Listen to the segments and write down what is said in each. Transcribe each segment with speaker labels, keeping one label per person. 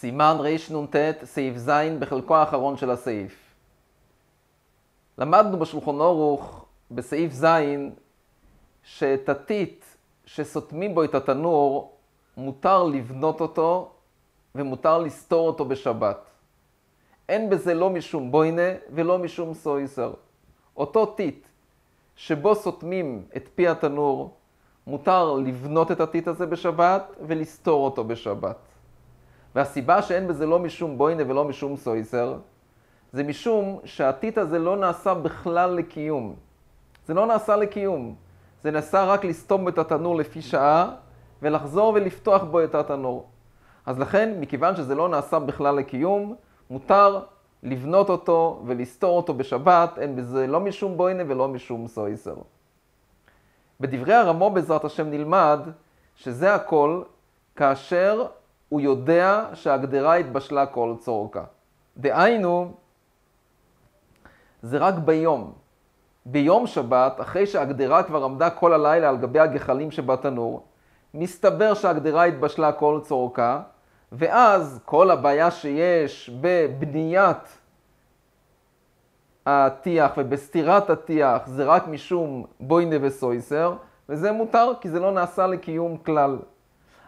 Speaker 1: סימן רנ"ט, סעיף ז', בחלקו האחרון של הסעיף. למדנו בשולחון אורוך, בסעיף ז', שאת הטיט שסותמים בו את התנור, מותר לבנות אותו ומותר לסתור אותו בשבת. אין בזה לא משום בוינה ולא משום סויסר. אותו טיט שבו סותמים את פי התנור, מותר לבנות את הטיט הזה בשבת ולסתור אותו בשבת. והסיבה שאין בזה לא משום בוינה ולא משום סויסר, זה משום שהטיט הזה לא נעשה בכלל לקיום. זה לא נעשה לקיום. זה נעשה רק לסתום את התנור לפי שעה ולחזור ולפתוח בו את התנור. אז לכן, מכיוון שזה לא נעשה בכלל לקיום, מותר לבנות אותו ולסתור אותו בשבת, אין בזה לא משום בוינה ולא משום סויסר. בדברי הרמו בעזרת השם נלמד שזה הכל כאשר הוא יודע שהגדרה התבשלה כל צורכה. דהיינו, זה רק ביום. ביום שבת, אחרי שהגדרה כבר עמדה כל הלילה על גבי הגחלים שבתנור, מסתבר שהגדרה התבשלה כל צורכה, ואז כל הבעיה שיש בבניית הטיח ובסתירת הטיח זה רק משום בוינה וסויסר, וזה מותר כי זה לא נעשה לקיום כלל.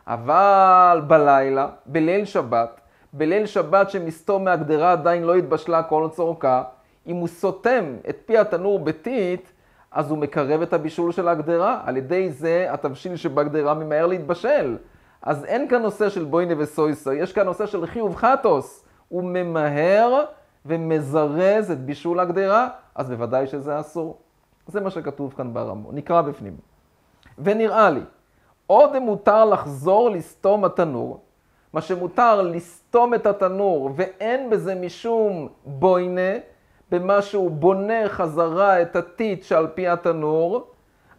Speaker 1: אבל בלילה, בליל שבת, בליל שבת שמסתום מהגדרה עדיין לא התבשלה כל צורכה, אם הוא סותם את פי התנור בטיט, אז הוא מקרב את הבישול של הגדרה. על ידי זה התבשיל שבגדרה ממהר להתבשל. אז אין כאן נושא של בוינה וסויסר, יש כאן נושא של חיוב חטוס. הוא ממהר ומזרז את בישול הגדרה, אז בוודאי שזה אסור. זה מה שכתוב כאן ברמו. נקרא בפנים. ונראה לי, עוד מותר לחזור לסתום התנור, מה שמותר לסתום את התנור ואין בזה משום בוינה, במה שהוא בונה חזרה את הטיט שעל פי התנור,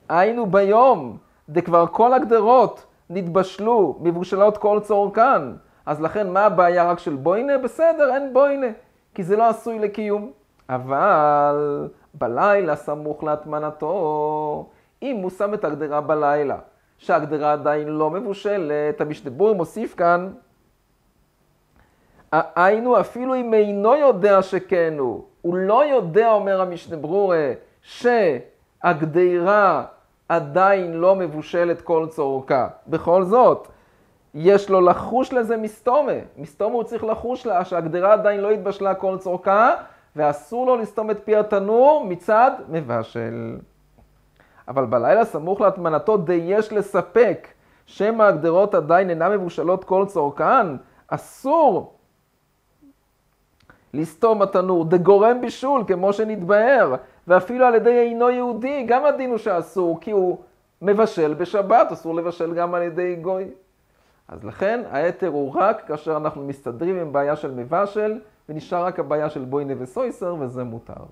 Speaker 1: היינו ביום, דכבר כל הגדרות נתבשלו, מבושלות כל צורכן. אז לכן מה הבעיה רק של בוינה? בסדר, אין בוינה, כי זה לא עשוי לקיום. אבל בלילה סמוך להטמנתו, אם הוא שם את הגדרה בלילה, שהגדרה עדיין לא מבושלת, המשתבור מוסיף כאן, היינו אפילו אם אינו יודע שכן הוא, הוא לא יודע, אומר המשנה ברורה, עדיין לא מבושלת כל צורכה. בכל זאת, יש לו לחוש לזה מסתומה. מסתומה הוא צריך לחוש לה שהגדרה עדיין לא התבשלה כל צורכה, ואסור לו לסתום את פי התנור מצד מבשל. אבל בלילה סמוך להטמנתו די יש לספק שמא הגדרות עדיין אינן מבושלות כל צורכן, אסור לסתום התנור, דגורם בישול, כמו שנתבהר, ואפילו על ידי אינו יהודי, גם הדין הוא שאסור, כי הוא מבשל בשבת, אסור לבשל גם על ידי גוי. אז לכן ההתר הוא רק כאשר אנחנו מסתדרים עם בעיה של מבשל, ונשאר רק הבעיה של בוינה וסויסר, וזה מותר.